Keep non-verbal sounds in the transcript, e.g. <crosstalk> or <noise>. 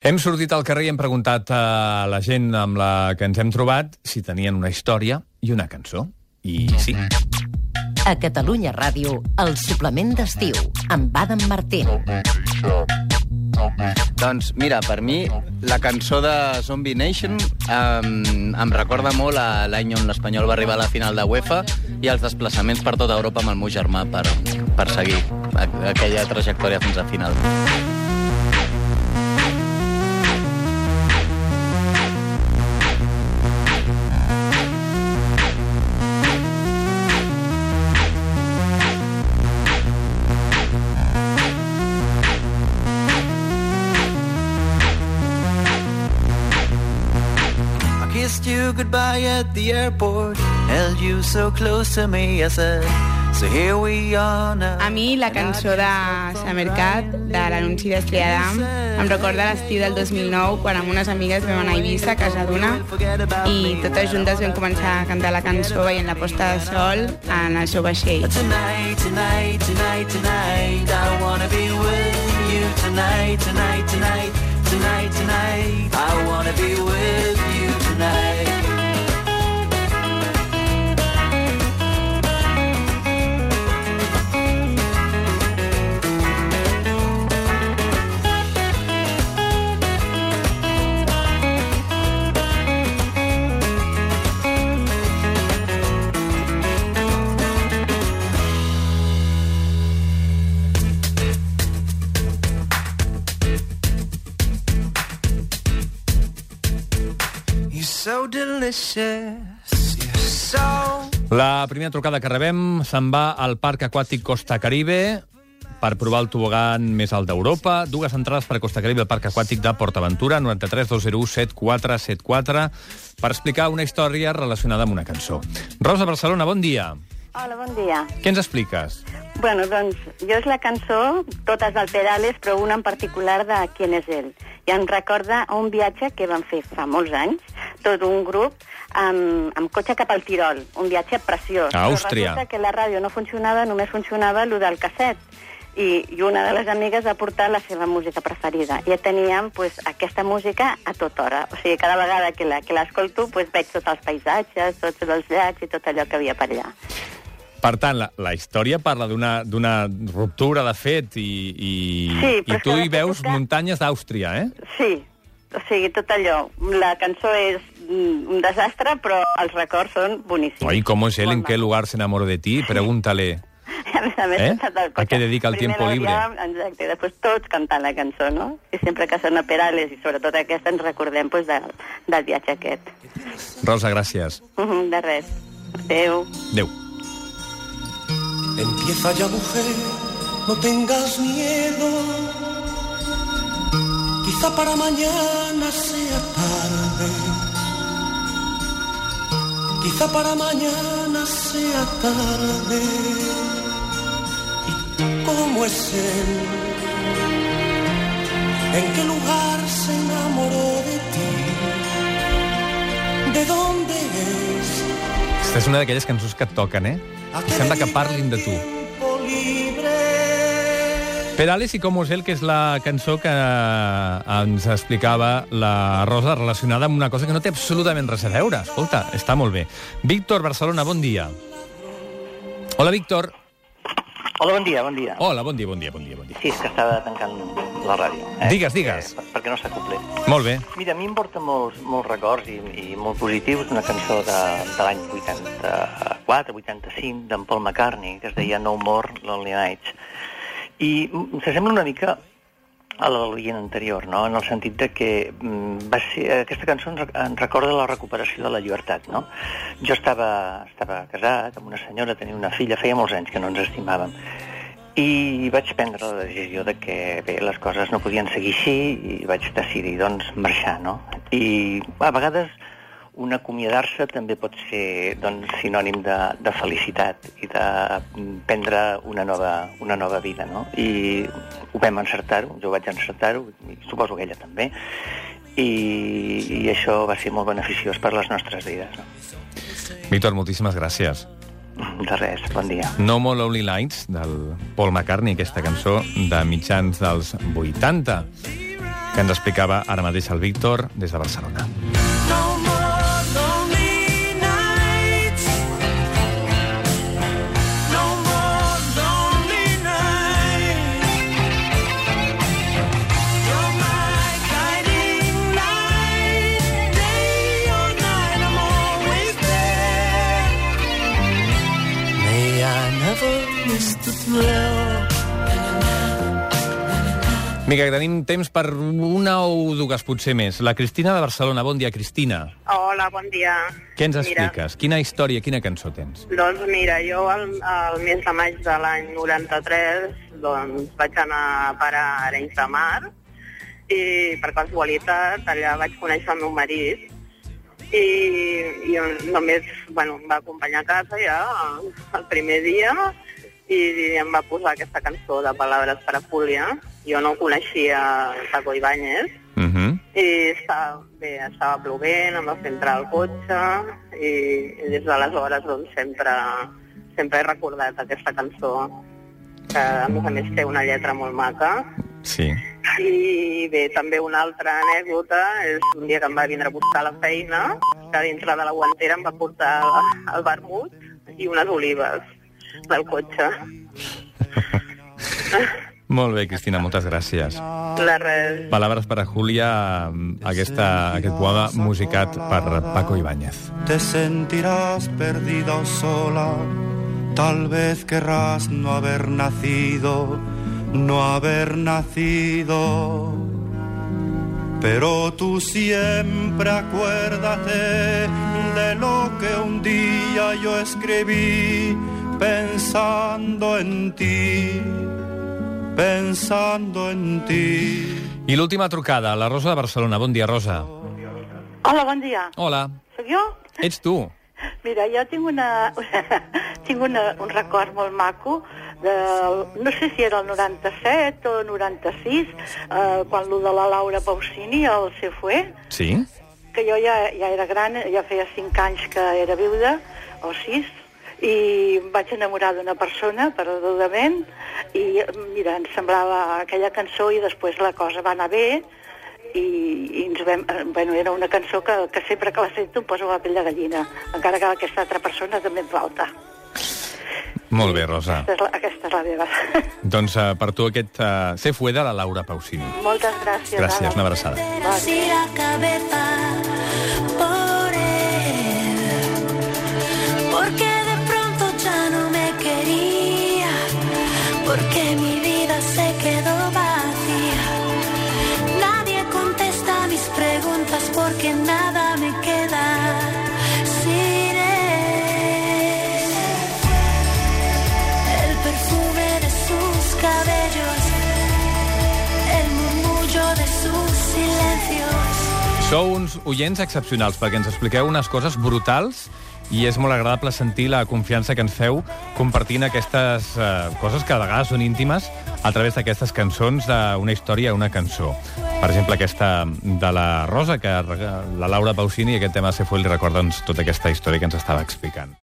Hem sortit al carrer i hem preguntat a la gent amb la que ens hem trobat si tenien una història i una cançó. I sí. A Catalunya Ràdio, el suplement d'estiu, amb Adam Martín. Doncs mira, per mi la cançó de Zombie Nation um, em recorda molt a l'any on l'Espanyol va arribar a la final de UEFA i els desplaçaments per tota Europa amb el meu germà per, per seguir aquella trajectòria fins al final. You goodbye at the airport, held you so close to me, I said, so here we are now. A mi la cançó de Samercat, de l'anunci d'Estrella d'Am, em recorda l'estiu del 2009, quan amb unes amigues vam anar a Eivissa, a casa d'una, i totes juntes vam començar a cantar la cançó veient la posta de sol en el seu vaixell. Tonight, tonight, tonight, tonight, I wanna be with you tonight, tonight, tonight, tonight, tonight, I wanna be with you tonight. La primera trucada que rebem se'n va al Parc Aquàtic Costa Caribe per provar el tobogan més alt d'Europa. Dues entrades per a Costa Caribe al Parc Aquàtic de PortAventura, 93 201 7474, per explicar una història relacionada amb una cançó. Rosa Barcelona, bon dia. Hola, bon dia. Què ens expliques? Bueno, doncs, jo és la cançó, totes del Perales, però una en particular de Quién és ell. I em recorda un viatge que vam fer fa molts anys, tot un grup, amb, amb cotxe cap al Tirol. Un viatge preciós. A Àustria. Però que la ràdio no funcionava, només funcionava el del casset. I, I una de les amigues va portar la seva música preferida. I teníem pues, aquesta música a tota hora. O sigui, cada vegada que la- que l'escolto pues, veig tots els paisatges, tots els llacs i tot allò que havia per allà. Per tant, la, la història parla d'una ruptura de fet i, i, Sí, i tu hi que veus aquesta- muntanyes d'Àustria, eh? Sí, o sigui, tot allò. La cançó és un desastre, però els records són boníssims. Oye, ¿cómo es él? Molt ¿En qué maco. lugar se enamoró de ti? Pregúntale. <laughs> A més a més, Eh? A què dedica el Primer tiempo libre? Exacte, i després tots cantant la cançó, no? I sempre que sona Perales, i sobretot aquesta, ens recordem pues, de, del viatge aquest. Rosa, gràcies. Mhm, De res. Adéu. Adéu. Empieza ya, mujer, no tengas miedo. Quizá para mañana sea tarde. Quizá para mañana sea tarde. ¿Y cómo es él? ¿En qué lugar se enamoró de ti? ¿De dónde es? Aquesta és una d'aquelles cançons que et toquen, eh? Sembla que parlin de tu. Perales i Com és él, que és la cançó que ens explicava la Rosa relacionada amb una cosa que no té absolutament res a veure. Escolta, està molt bé. Víctor, Barcelona, bon dia. Hola, Víctor. Hola, bon dia, bon dia. Hola, bon dia, bon dia, bon dia, bon dia. Sí, és que estava tancant la ràdio. Digues, digues. Eh, perquè no s'acople. Molt bé. Mira, a mi em porta molts, molts records i, i molt positius d'una cançó de, de l'any 84, 85, d'en Paul McCartney, que es deia No More Lonely Nights. I s'assembla una mica a la del veient anterior, no? en el sentit de que mm, va ser, aquesta cançó ens recorda la recuperació de la llibertat. No? Jo estava, estava casat amb una senyora, tenia una filla, feia molts anys que no ens estimàvem, i vaig prendre la decisió de que bé, les coses no podien seguir així i vaig decidir doncs, marxar. No? I a vegades un acomiadar-se també pot ser doncs, sinònim de, de felicitat i de mm, prendre una nova, una nova vida. No? I ho vam encertar-ho, jo vaig encertar-ho, suposo que ella també, i, i això va ser molt beneficiós per les nostres vides. No? Víctor, moltíssimes gràcies. De res, bon dia. No More Lonely Nights, del Paul McCartney, aquesta cançó de mitjans dels 80. que ens explicava ara mateix el Víctor des de Barcelona. The thrill. Mica, que tenim temps per una o dues, potser més. La Cristina de Barcelona. Bon dia, Cristina. Hola, bon dia. Què ens Mira, expliques? Quina història, quina cançó tens? Doncs mira, jo al, al mes de maig de l'any 93 doncs, vaig anar a parar a Arenys de Mar i per casualitat allà vaig conèixer el meu marit i, i només bueno, em va acompanyar a casa ja el primer dia i em va posar aquesta cançó de Palabras para Julia. Jo no coneixia Paco Ibáñez, Uh -huh. i estava, bé, estava plovent, em va fer entrar al cotxe i, i des d'aleshores doncs, sempre, sempre he recordat aquesta cançó que a més a més té una lletra molt maca Sí. i bé, també una altra anècdota és un dia que em va vindre a buscar la feina que dintre de la guantera em va portar el vermut i unes olives del cotxe Molt bé, Cristina, moltes gràcies. la res Palabras para Julia, aquesta, aquest poema musicat per Paco Ibáñez. Te sentirás perdida o sola, tal vez querrás no haber nacido, no haber nacido. Pero tú siempre acuérdate de lo que un día yo escribí pensando en ti, pensando en ti. I l'última trucada, la Rosa de Barcelona. Bon dia, Rosa. Hola, bon dia. Hola. Soc jo? Ets tu. Mira, jo tinc, una, <laughs> tinc una, un record molt maco de, no sé si era el 97 o 96, eh, quan lo de la Laura Pausini, el se fue, Sí? que jo ja, ja era gran, ja feia 5 anys que era viuda, o 6, i em vaig enamorar d'una persona, perdudament, i mira, em semblava aquella cançó i després la cosa va anar bé, i, i ens vam, eh, bueno, era una cançó que, que sempre que la sento em posa la pell de gallina, encara que aquesta altra persona també em falta. Molt bé, Rosa. Aquesta és la, aquesta és la meva. <laughs> Doncs uh, per tu aquest uh, Se fue de la Laura Pausini. Moltes gràcies. Gràcies, una abraçada. Vale. Porque mi vida se quedó vacía. Nadie contesta mis preguntas porque nada me queda sin él. El perfume de sus cabellos, el murmullo de sus silencios. Sou uns oients excepcionals perquè ens expliqueu unes coses brutals i és molt agradable sentir la confiança que ens feu compartint aquestes eh, coses que a vegades són íntimes a través d'aquestes cançons d'una història, una cançó. Per exemple, aquesta de la Rosa, que la Laura Pausini, aquest tema se fue, li recorda doncs, tota aquesta història que ens estava explicant.